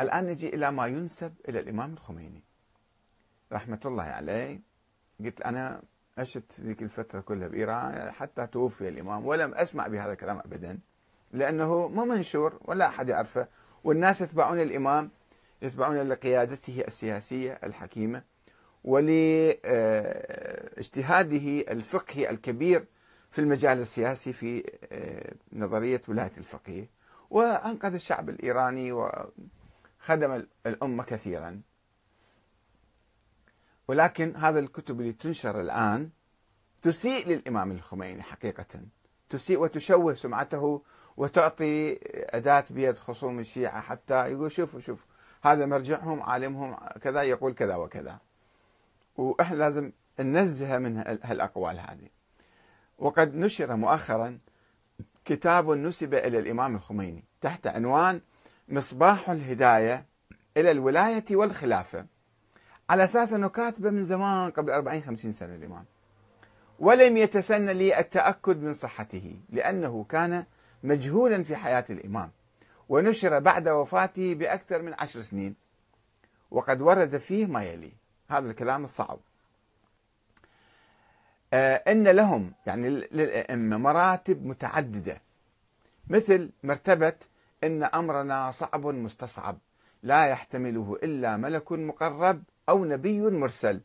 الآن نجي إلى ما ينسب إلى الإمام الخميني. رحمة الله عليه. قلت أنا عشت ذيك الفترة كلها بإيران حتى توفي الإمام ولم أسمع بهذا الكلام أبدا لأنه ما منشور ولا أحد يعرفه والناس يتبعون الإمام يتبعون لقيادته السياسية الحكيمة ولإجتهاده الفقهي الكبير في المجال السياسي في آه، نظرية ولاية الفقيه. وأنقذ الشعب الإيراني وخدم الأمة كثيرا. ولكن هذا الكتب اللي تنشر الآن تسيء للإمام الخميني حقيقة. تسيء وتشوه سمعته وتعطي أداة بيد خصوم الشيعة حتى يقول شوفوا شوف هذا مرجعهم عالمهم كذا يقول كذا وكذا. وإحنا لازم ننزه من هالأقوال هذه. وقد نشر مؤخرا كتاب نسب إلى الإمام الخميني تحت عنوان مصباح الهداية إلى الولاية والخلافة. على أساس أنه كاتبة من زمان قبل 40 50 سنة الإمام. ولم يتسنى لي التأكد من صحته لأنه كان مجهولا في حياة الإمام ونشر بعد وفاته بأكثر من عشر سنين. وقد ورد فيه ما يلي. هذا الكلام الصعب. آه إن لهم يعني للأئمة مراتب متعددة. مثل مرتبة إن أمرنا صعب مستصعب لا يحتمله إلا ملك مقرب أو نبي مرسل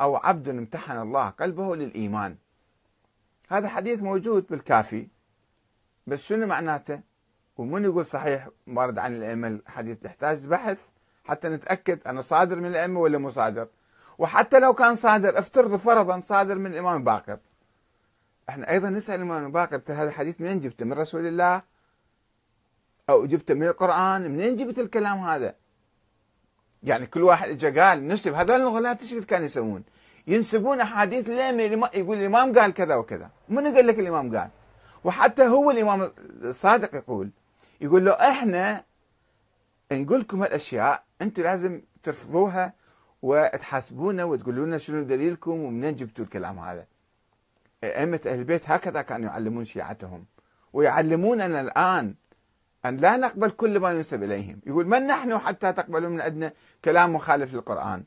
أو عبد امتحن الله قلبه للإيمان. هذا حديث موجود بالكافي بس شنو معناته؟ ومن يقول صحيح وارد عن الأئمة الحديث يحتاج بحث حتى نتأكد أنه صادر من الأئمة ولا مو صادر. وحتى لو كان صادر افترض فرضا صادر من الإمام باقر. إحنا أيضا نسأل الإمام باقر هذا الحديث منين جبته؟ من رسول الله؟ أو جبته من القرآن منين جبت الكلام هذا يعني كل واحد اجى قال نسب هذول الغلاة إيش كانوا يسوون؟ ينسبون أحاديث الائمه يقول الإمام قال كذا وكذا، من قال لك الإمام قال؟ وحتى هو الإمام الصادق يقول يقول له إحنا نقول لكم هالأشياء أنتم لازم ترفضوها وتحاسبونا وتقولوا لنا شنو دليلكم ومنين جبتوا الكلام هذا. أئمة أهل البيت هكذا كانوا يعلمون شيعتهم ويعلموننا الآن أن لا نقبل كل ما ينسب إليهم. يقول من نحن حتى تقبلون من عندنا كلام مخالف للقرآن؟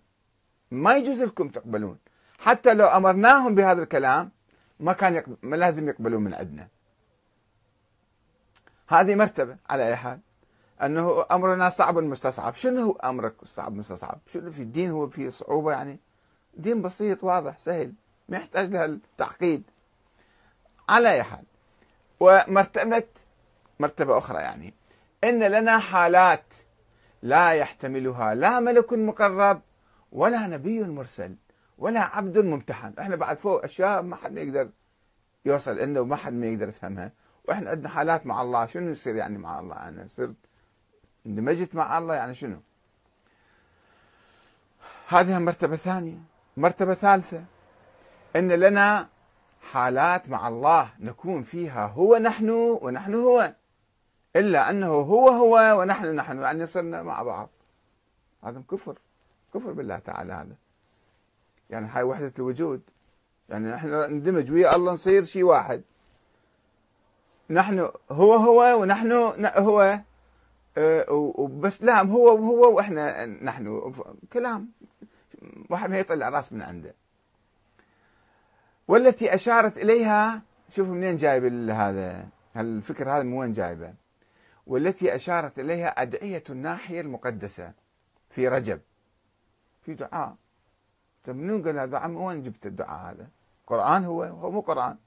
ما يجوز لكم تقبلون. حتى لو أمرناهم بهذا الكلام ما كان يقبل ما لازم يقبلون من عندنا هذه مرتبة على أي حال. أنه أمرنا صعب مستصعب. شنو هو أمرك صعب مستصعب؟ شنو في الدين؟ هو في صعوبة يعني؟ دين بسيط واضح سهل ما يحتاج لها التعقيد. على أي حال. ومرتبة مرتبة أخرى يعني. إن لنا حالات لا يحتملها لا ملك مقرب ولا نبي مرسل ولا عبد ممتحن. إحنا بعد فوق أشياء ما حد يقدر يوصل لنا وما حد ما يقدر يفهمها. وإحنا عندنا حالات مع الله. شنو يصير يعني مع الله؟ أنا صرت اندمجت مع الله يعني شنو؟ هذه مرتبة ثانية. مرتبة ثالثة. إن لنا حالات مع الله نكون فيها هو نحن ونحن هو. إلا أنه هو هو ونحن نحن يعني صرنا مع بعض. هذا كفر كفر بالله تعالى هذا. يعني هاي وحدة الوجود. يعني نحن ندمج ويا الله نصير شيء واحد. نحن هو هو ونحن هو آه، وبس لا هو هو وإحنا نحن. كلام. واحد ما يطلع راس من عنده. والتي أشارت إليها شوفوا منين جايب هذا. الفكر هذا من وين جايبه؟ والتي أشارت إليها أدعية الناحية المقدسة في رجب. في دعاء. طيب منو قال هذا؟ عم وين جبت الدعاء هذا؟ قرآن هو؟ هو مو قرآن.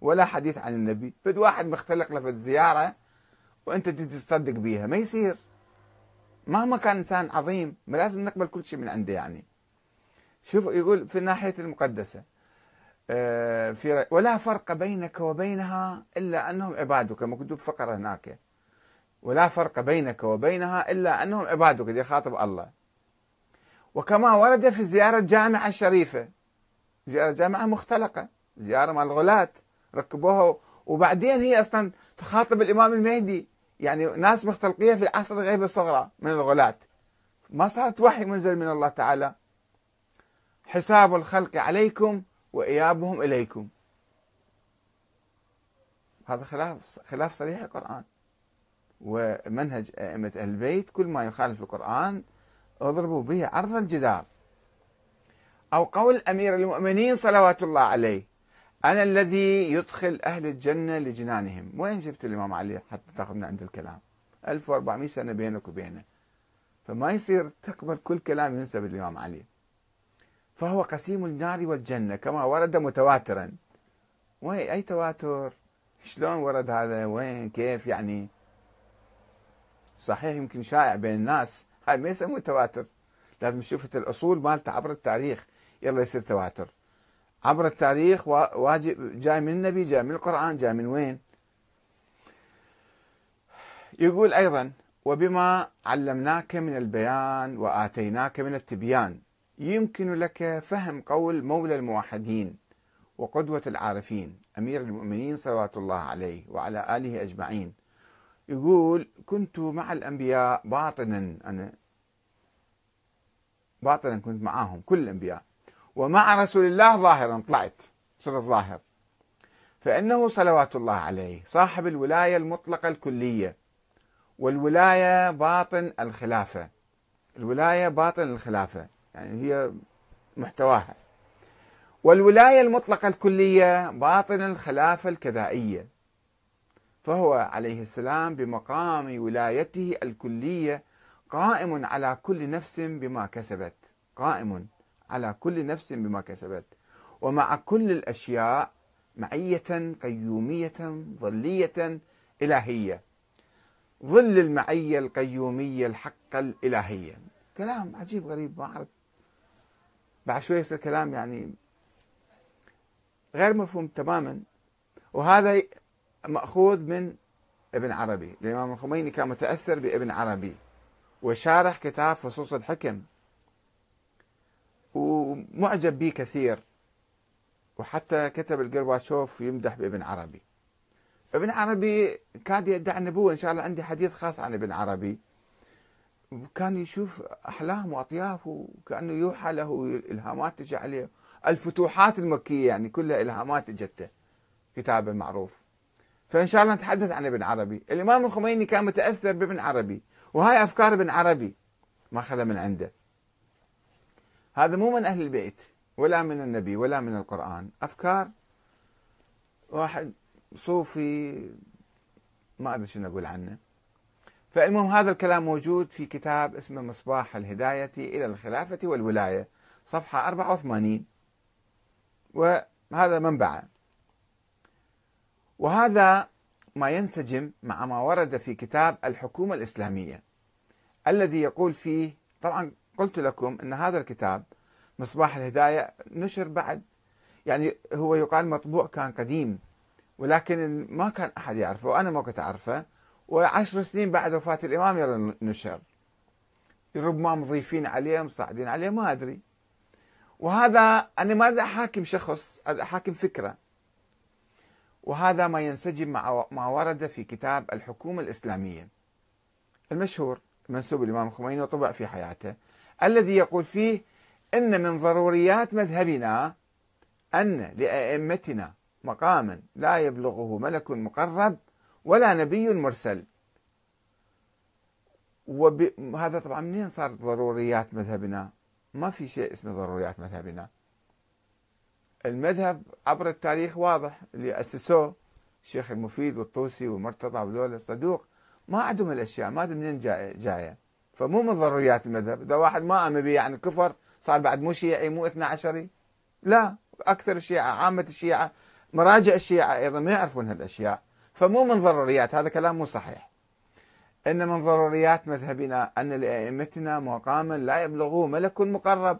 ولا حديث عن النبي. فد واحد مختلق له في الزيارة وأنت تصدق بيها. ما يصير. مهما كان إنسان عظيم ما لازم نقبل كل شيء من عنده يعني. شوف يقول في الناحية المقدسة آه، في ولا فرق بينك وبينها إلا أنهم عبادك. مكتوب فقرة هناك. ولا فرق بينك وبينها إلا أنهم عبادك يخاطب الله. وكما ورد في زيارة الجامعة الشريفة زيارة جامعة مختلقة. زيارة مع الغلاة ركبوها. وبعدين هي أصلا تخاطب الإمام المهدي. يعني ناس مختلقية في العصر الغيبة الصغرى من الغلاة ما صارت وحي منزل من الله تعالى. حساب الخلق عليكم وإيابهم إليكم. هذا خلاف خلاف صريح القرآن. ومنهج أئمة البيت كل ما يخالف القرآن اضربوا به عرض الجدار. أو قول أمير المؤمنين صلوات الله عليه أنا الذي يدخل أهل الجنة لجنانهم. وين شفت الإمام علي حتى تأخذنا عند الكلام؟ 1400 سنة بينك وبينه. فما يصير تقبل كل كلام ينسب الإمام علي. فهو قسيم النار والجنة كما ورد متواترا. وين أي تواتر؟ شلون ورد هذا؟ وين؟ كيف يعني؟ صحيح يمكن شائع بين الناس. هاي ما يسموه تواتر لازم نشوف الأصول مالته عبر التاريخ. يلا يصير تواتر. عبر التاريخ واجب جاي من النبي جاي من القرآن جاي من وين؟ يقول أيضا وبما علمناك من البيان وآتيناك من التبيان يمكن لك فهم قول مولى الموحدين وقدوة العارفين أمير المؤمنين صلوات الله عليه وعلى آله أجمعين. يقول كنت مع الأنبياء باطنا أنا باطنا كنت معاهم كل الأنبياء. ومع رسول الله ظاهرا طلعت صرت ظاهر. فإنه صلوات الله عليه صاحب الولاية المطلقة الكلية. والولاية باطن الخلافة. الولاية باطن الخلافة يعني هي محتواها. والولاية المطلقة الكلية باطن الخلافة الكذائية. فهو عليه السلام بمقام ولايته الكلية قائم على كل نفس بما كسبت قائم على كل نفس بما كسبت. ومع كل الأشياء معية قيومية ظلية إلهية. ظل المعية القيومية الحقة الإلهية. كلام عجيب غريب ما أعرف. بعد شوي يصير كلام يعني غير مفهوم تماما. وهذا مأخوذ من ابن عربي. الإمام الخميني كان متأثر بابن عربي وشارح كتاب فصوص الحكم ومعجب به كثير وحتى كتب القرباشوف يمدح بابن عربي. ابن عربي كاد يدعي النبوة إن شاء الله عندي حديث خاص عن ابن عربي. كان يشوف أحلام وأطياف وكأنه يوحى له إلهامات تجي عليه. الفتوحات المكية يعني كلها إلهامات إجته. كتابه معروف. فإن شاء الله نتحدث عن ابن عربي. الإمام الخميني كان متأثر بابن عربي وهاي أفكار ابن عربي ما أخذها من عنده. هذا مو من أهل البيت ولا من النبي ولا من القرآن. أفكار واحد صوفي ما أدري شنو أقول عنه. فالمهم هذا الكلام موجود في كتاب اسمه مصباح الهداية إلى الخلافة والولاية صفحة 84 وهذا منبعه. وهذا ما ينسجم مع ما ورد في كتاب الحكومة الإسلامية الذي يقول فيه طبعا قلت لكم أن هذا الكتاب مصباح الهداية نشر بعد يعني هو يقال مطبوع كان قديم ولكن ما كان أحد يعرفه وأنا ما كنت أعرفه وعشر سنين بعد وفاة الإمام يرى نشر. ربما مضيفين عليه مصعدين عليه ما أدري. وهذا أنا ما أريد أحاكم شخص أريد أحاكم فكرة. وهذا ما ينسجم مع ما ورد في كتاب الحكومة الإسلامية. المشهور منسوب الإمام الخميني وطبع في حياته الذي يقول فيه إن من ضروريات مذهبنا أن لأئمتنا مقاما لا يبلغه ملك مقرب ولا نبي مرسل. وهذا طبعا منين صار ضروريات مذهبنا؟ ما في شيء اسمه ضروريات مذهبنا. المذهب عبر التاريخ واضح اللي أسسوه الشيخ المفيد والطوسي والمرتضى وذول الصدوق. ما عندهم الأشياء ما أدري منين جاية. فمو من ضروريات المذهب. إذا واحد ما آمن به يعني كفر صار بعد مو شيعي مو اثنا عشري. لا أكثر الشيعة عامة الشيعة مراجع الشيعة أيضا ما يعرفون هالأشياء. فمو من ضروريات هذا كلام مو صحيح. إن من ضروريات مذهبنا أن لأئمتنا مقاما لا يبلغه ملك مقرب.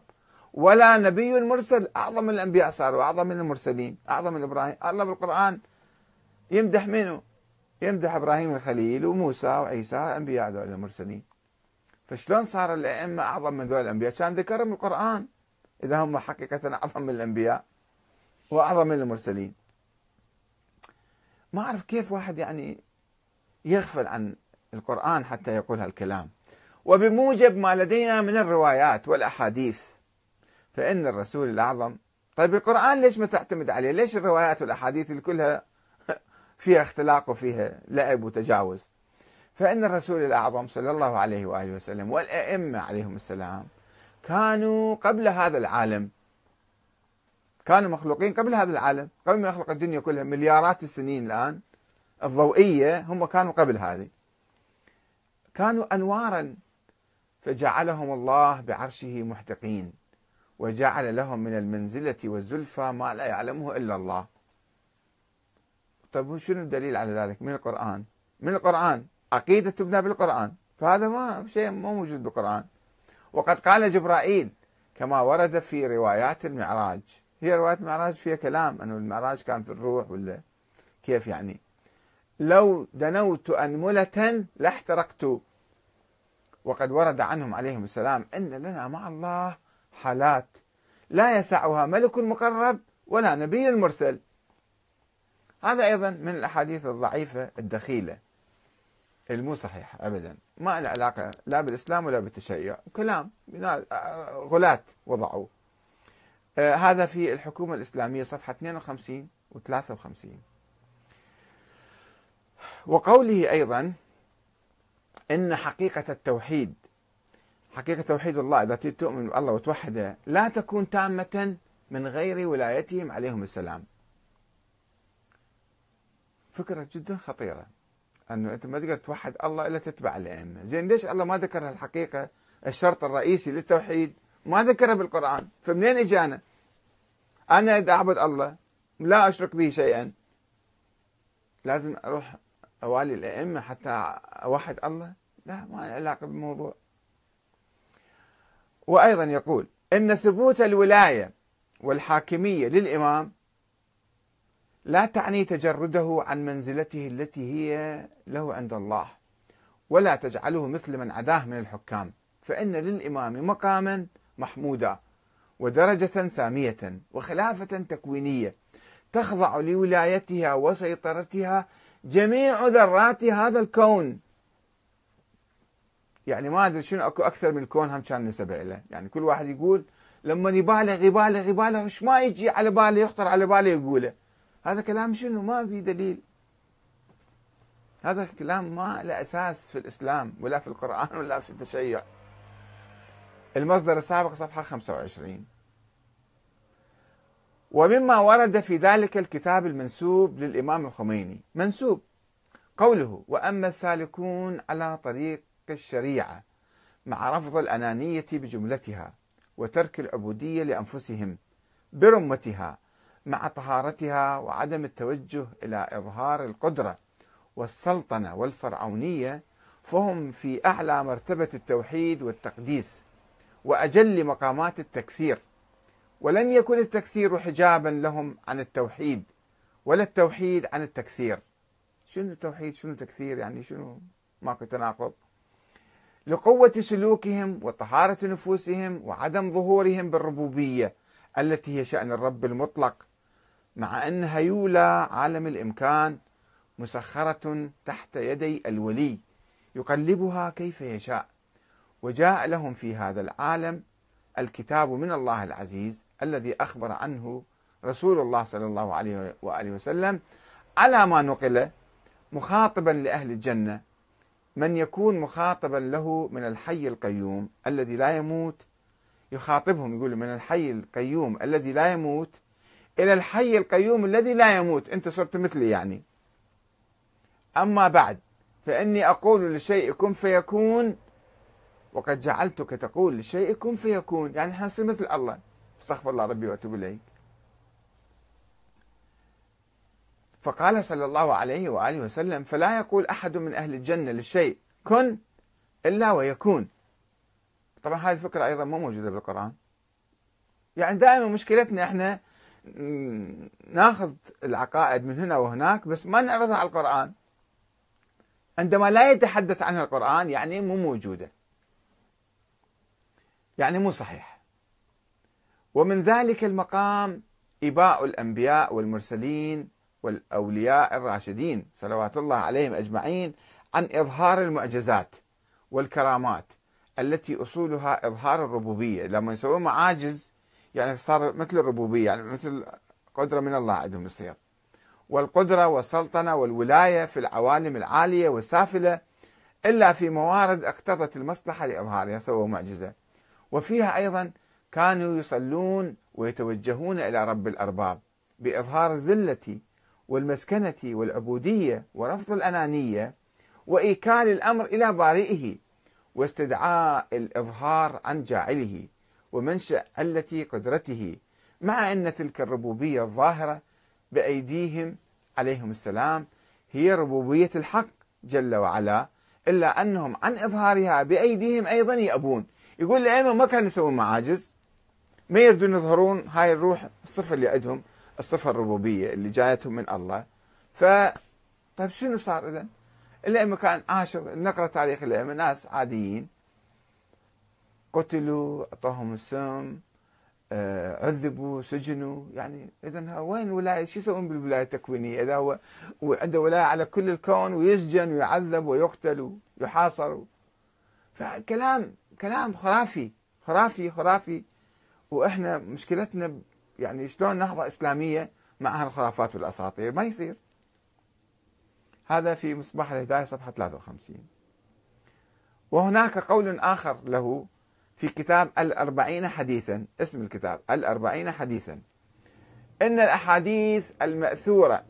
ولا نبي مرسل. أعظم الأنبياء صاروا أعظم من المرسلين أعظم من إبراهيم. الله بالقرآن يمدح منه؟ يمدح إبراهيم الخليل وموسى وعيسى أنبياء ذول المرسلين. فشلون صار الأئمة أعظم من ذول الأنبياء؟ كان ذكرهم القرآن. إذا هم حقيقة أعظم من الأنبياء وأعظم من المرسلين. ما أعرف كيف واحد يعني يغفل عن القرآن حتى يقول هالكلام. وبموجب ما لدينا من الروايات والأحاديث. فإن الرسول الأعظم طيب القرآن ليش ما تعتمد عليه؟ ليش الروايات والأحاديث كلها فيها اختلاق وفيها لعب وتجاوز؟ فإن الرسول الأعظم صلى الله عليه وآله وسلم والأئمة عليهم السلام كانوا قبل هذا العالم. كانوا مخلوقين قبل هذا العالم. قبل ما يخلق الدنيا كلها مليارات السنين الآن الضوئية هم كانوا قبل هذه. كانوا أنوارا فجعلهم الله بعرشه محتقين. وجعل لهم من المنزلة والزلفى ما لا يعلمه إلا الله. طيب شنو الدليل على ذلك؟ من القرآن. من القرآن. عقيدة تبنى بالقرآن. فهذا ما شيء مو موجود بالقرآن. وقد قال جبرائيل كما ورد في روايات المعراج. هي روايات المعراج فيها كلام أنه المعراج كان في الروح ولا كيف يعني. لو دنوت أنملة لاحترقت. وقد ورد عنهم عليهم السلام أن لنا مع الله حالات. لا يسعها ملك مقرب ولا نبي مرسل. هذا أيضا من الأحاديث الضعيفة الدخيلة. المو صحيحة أبدا. ما له علاقة لا بالإسلام ولا بالتشيع. كلام غلاة وضعوه آه هذا في الحكومة الإسلامية صفحة 52 و 53 وقوله أيضا إن حقيقة التوحيد حقيقة توحيد الله إذا تؤمن بالله وتوحده لا تكون تامة من غير ولايتهم عليهم السلام. فكرة جدا خطيرة أنه أنت ما تقدر توحد الله إلا تتبع الأئمة. زين ليش الله ما ذكر الحقيقة الشرط الرئيسي للتوحيد؟ ما ذكره بالقرآن. فمنين إجانا؟ أنا إذا أعبد الله لا أشرك به شيئا. لازم أروح أوالي الأئمة حتى أوحد الله؟ لا ما علاقة بالموضوع. وأيضا يقول إن ثبوت الولاية والحاكمية للإمام لا تعني تجرده عن منزلته التي هي له عند الله ولا تجعله مثل من عداه من الحكام فإن للإمام مقاما محمودا ودرجة سامية وخلافة تكوينية تخضع لولايتها وسيطرتها جميع ذرات هذا الكون. يعني ما أدري شنو أكو أكثر من الكون هم كان نسبة له. يعني كل واحد يقول لما يبالغ يبالغ يبالغ إيش ما يجي على باله يخطر على باله يقوله. هذا كلام شنو؟ ما في دليل. هذا الكلام ما له أساس في الإسلام ولا في القرآن ولا في التشيع. المصدر السابق صفحة 25 ومما ورد في ذلك الكتاب المنسوب للإمام الخميني. منسوب. قوله وأما السالكون على طريق الشريعة مع رفض الأنانية بجملتها وترك العبودية لأنفسهم برمتها مع طهارتها وعدم التوجه إلى إظهار القدرة والسلطنة والفرعونية فهم في أعلى مرتبة التوحيد والتقديس وأجل مقامات التكثير. ولم يكن التكثير حجابا لهم عن التوحيد ولا التوحيد عن التكثير. شنو التوحيد؟ شنو التكثير يعني؟ شنو ماكو تناقض لقوة سلوكهم وطهارة نفوسهم وعدم ظهورهم بالربوبية التي هي شأن الرب المطلق مع أنها يولى عالم الإمكان مسخرة تحت يدي الولي يقلبها كيف يشاء وجاء لهم في هذا العالم الكتاب من الله العزيز الذي أخبر عنه رسول الله صلى الله عليه وآله وسلم على ما نقل مخاطبا لأهل الجنة من يكون مخاطبا له من الحي القيوم الذي لا يموت يخاطبهم يقول من الحي القيوم الذي لا يموت إلى الحي القيوم الذي لا يموت. أنت صرت مثلي يعني. أما بعد فإني أقول لشيء كن فيكون وقد جعلتك تقول لشيء كن فيكون. يعني حنصير مثل الله. استغفر الله ربي وأتوب اليك فقال صلى الله عليه وآله وسلم فلا يقول أحد من أهل الجنة للشيء كن إلا ويكون. طبعا هذه الفكرة أيضا مو موجودة بالقرآن. يعني دائما مشكلتنا إحنا ناخذ العقائد من هنا وهناك بس ما نعرضها على القرآن. عندما لا يتحدث عنها القرآن يعني مو موجودة. يعني مو صحيح. ومن ذلك المقام إباء الأنبياء والمرسلين والأولياء الراشدين صلوات الله عليهم أجمعين عن إظهار المعجزات والكرامات التي أصولها إظهار الربوبية. لما يسوون معاجز يعني صار مثل الربوبية يعني مثل قدرة من الله عندهم يصير. والقدرة والسلطنة والولاية في العوالم العالية والسافلة إلا في موارد اقتضت المصلحة لإظهارها سووا معجزة. وفيها أيضا كانوا يصلون ويتوجهون إلى رب الأرباب بإظهار الذلة والمسكنة والعبودية ورفض الأنانية وإيكال الأمر إلى بارئه واستدعاء الإظهار عن جاعله ومنشأ علة قدرته مع أن تلك الربوبية الظاهرة بأيديهم عليهم السلام هي ربوبية الحق جل وعلا إلا أنهم عن إظهارها بأيديهم أيضا يأبون. يقول الأئمة ما كانوا يسوون معاجز؟ ما يريدون يظهرون؟ هاي الروح الصفة اللي عندهم. الصفة الربوبية اللي جايتهم من الله. ف طيب شنو صار إذا؟ الأئمة كان عاشر نقرأ تاريخ الأئمة ناس عاديين. قتلوا أعطوهم السم آه، عذبوا سجنوا. يعني اذا وين ولاية؟ شو يسوون بالولاية التكوينية؟ إذا هو عنده ولاية على كل الكون ويسجن ويعذب ويقتل ويحاصر. فكلام كلام خرافي خرافي خرافي. وإحنا مشكلتنا يعني شلون نهضه إسلامية مع هالخرافات والأساطير؟ ما يصير. هذا في مصباح الهداية صفحة 53 وهناك قول آخر له في كتاب الأربعين حديثا اسم الكتاب الأربعين حديثا. إن الأحاديث المأثورة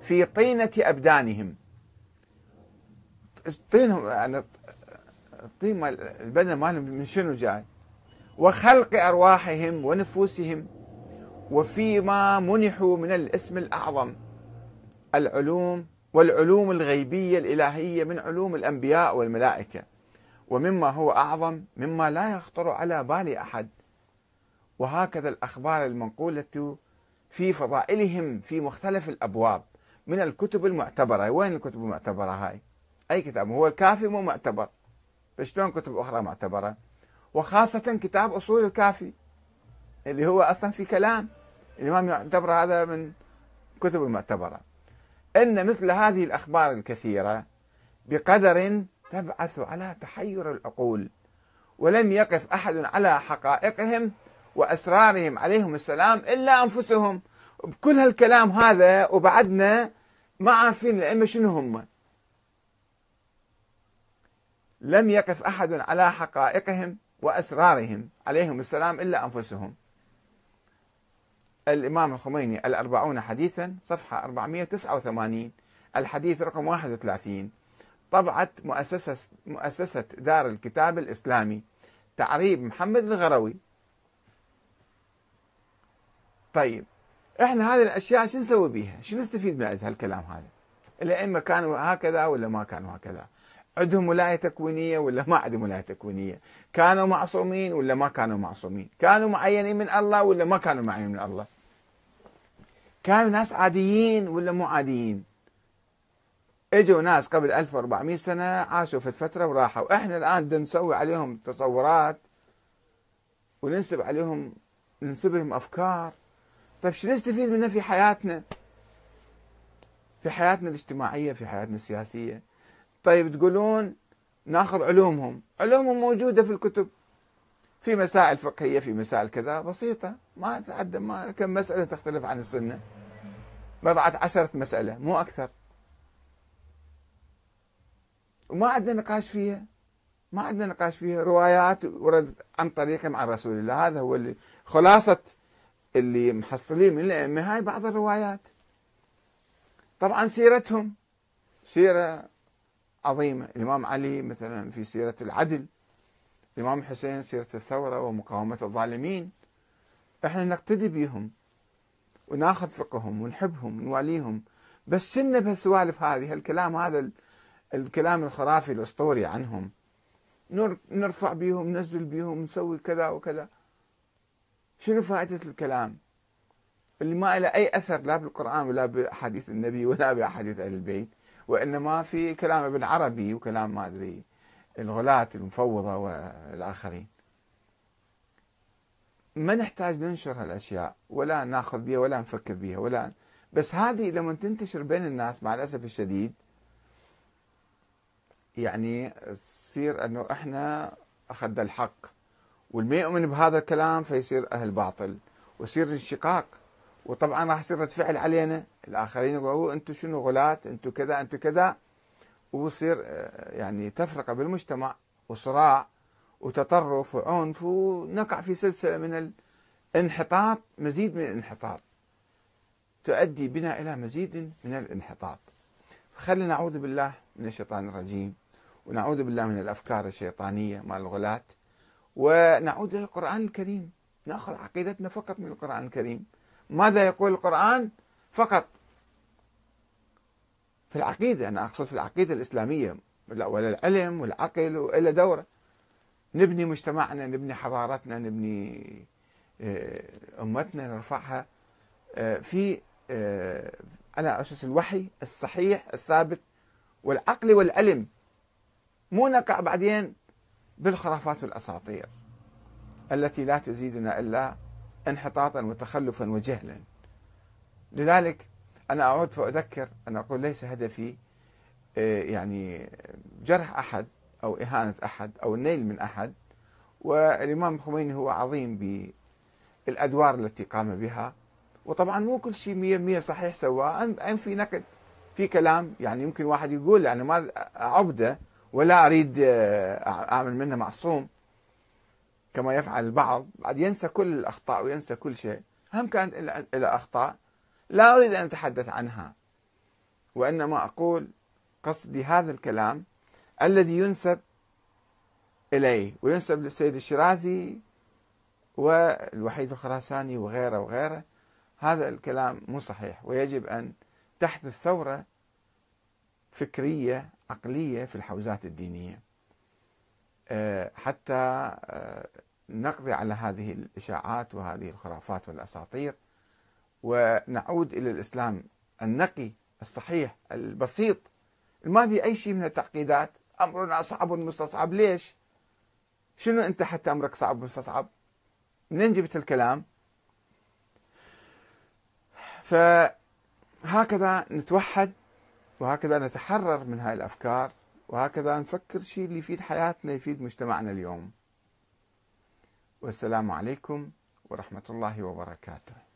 في طينة أبدانهم. طينهم يعني الطين البدن مالهم من شنو جاي؟ وخلق أرواحهم ونفوسهم. وفيما منحوا من الاسم الأعظم العلوم والعلوم الغيبية الإلهية من علوم الأنبياء والملائكة. ومما هو أعظم مما لا يخطر على بال أحد. وهكذا الأخبار المنقولة في فضائلهم في مختلف الأبواب من الكتب المعتبرة. وين الكتب المعتبرة هاي؟ أي كتاب؟ هو الكافي مو معتبر؟ فشلون كتب أخرى معتبرة؟ وخاصة كتاب أصول الكافي اللي هو أصلا في كلام. الإمام يعتبر هذا من كتب المعتبرة. إن مثل هذه الأخبار الكثيرة بقدر تبعث على تحير العقول ولم يقف أحد على حقائقهم وأسرارهم عليهم السلام إلا أنفسهم. بكل هالكلام هذا وبعدنا ما عارفين الأئمة شنو هم. لم يقف أحد على حقائقهم وأسرارهم عليهم السلام إلا أنفسهم. الإمام الخميني الأربعون حديثا صفحة 489 الحديث رقم 31 طبعت مؤسسة مؤسسة دار الكتاب الإسلامي تعريب محمد الغروي طيب إحنا هذه الأشياء شو نسوي بها؟ شو نستفيد من هالكلام هذا؟ الأئمة كانوا هكذا ولا ما كانوا هكذا؟ عندهم ولاية تكوينية ولا ما عندهم ولاية تكوينية؟ كانوا معصومين ولا ما كانوا معصومين؟ كانوا معينين من الله ولا ما كانوا معينين من الله؟ كانوا ناس عاديين ولا مو عاديين؟ اجوا ناس قبل 1400 سنة عاشوا في الفترة وراحوا إحنا الآن بدنا نسوي عليهم تصورات وننسب عليهم ننسب لهم أفكار طيب شو نستفيد منها في حياتنا في حياتنا الاجتماعية في حياتنا السياسية طيب تقولون ناخذ علومهم. علومهم موجودة في الكتب. في مسائل فقهية في مسائل كذا بسيطة. ما تتعدى ما كم مسألة تختلف عن السنة. بضعة عشرة مسألة مو أكثر. وما عندنا نقاش فيها. ما عندنا نقاش فيها. روايات ورد عن طريقهم عن رسول الله. هذا هو اللي خلاصة اللي محصلين من الأئمة هاي بعض الروايات. طبعا سيرتهم. سيرة عظيمة الإمام علي مثلا في سيرة العدل الإمام حسين سيرة الثورة ومقاومة الظالمين. إحنا نقتدي بهم وناخذ فقههم ونحبهم ونواليهم. بس شنو بهالسوالف هذه؟ هالكلام هذا الكلام الخرافي الأسطوري عنهم. نرفع بهم ننزل بهم نسوي كذا وكذا. شنو فائدة الكلام؟ اللي ما له أي أثر لا بالقرآن ولا بأحاديث النبي ولا بأحاديث أهل البيت. وإنما في كلام ابن عربي وكلام ما أدري الغلاة المفوضة والآخرين. ما نحتاج ننشر هالأشياء ولا نأخذ بها ولا نفكر بها ولا بس هذه لما تنتشر بين الناس مع الأسف الشديد يعني تصير إنه إحنا أخذنا الحق واللي يؤمن بهذا الكلام فيصير أهل باطل ويصير انشقاق وطبعا راح يصير رد فعل علينا. الآخرين يقولوا أنتم شنو غلاة أنتم كذا أنتم كذا. ويصير يعني تفرقة بالمجتمع وصراع وتطرف وعنف ونقع في سلسلة من الانحطاط مزيد من الانحطاط. تؤدي بنا إلى مزيد من الانحطاط. خلينا نعوذ بالله من الشيطان الرجيم ونعوذ بالله من الأفكار الشيطانية مال الغلاة ونعود إلى القرآن الكريم. نأخذ عقيدتنا فقط من القرآن الكريم. ماذا يقول القرآن؟ فقط في العقيدة أنا أقصد في العقيدة الإسلامية العلم والعقل وإلى دورة. نبني مجتمعنا نبني حضارتنا نبني آه، أمتنا نرفعها. آه، في آه، على أساس الوحي الصحيح الثابت والعقل والعلم. مو نقع بعدين بالخرافات والأساطير التي لا تزيدنا إلا انحطاطا وتخلفا وجهلا. لذلك أنا أعود فأذكر أنا أقول ليس هدفي آه، يعني جرح أحد أو إهانة أحد أو النيل من أحد والإمام الخميني هو عظيم بالأدوار التي قام بها. وطبعا مو كل شيء مية مية صحيح سواه. أم في نقد في كلام يعني يمكن واحد يقول يعني ما عبدة ولا أريد آه، أعمل منه معصوم كما يفعل البعض. بعد ينسى كل الأخطاء وينسى كل شيء. هم كانت إلى أخطاء. لا أريد أن أتحدث عنها وإنما أقول قصدي هذا الكلام الذي ينسب إليه وينسب للسيد الشيرازي والوحيد الخراساني وغيره وغيره. هذا الكلام مو صحيح ويجب أن تحدث ثورة فكرية عقلية في الحوزات الدينية. آه، حتى آه، نقضي على هذه الإشاعات وهذه الخرافات والأساطير. ونعود إلى الإسلام. النقي الصحيح البسيط. ما في أي شيء من التعقيدات. أمرنا صعب مستصعب ليش؟ شنو أنت حتى أمرك صعب مستصعب منين جبت الكلام؟ فهكذا نتوحد وهكذا نتحرر من هاي الأفكار وهكذا نفكر شيء اللي يفيد حياتنا يفيد مجتمعنا اليوم. والسلام عليكم ورحمة الله وبركاته.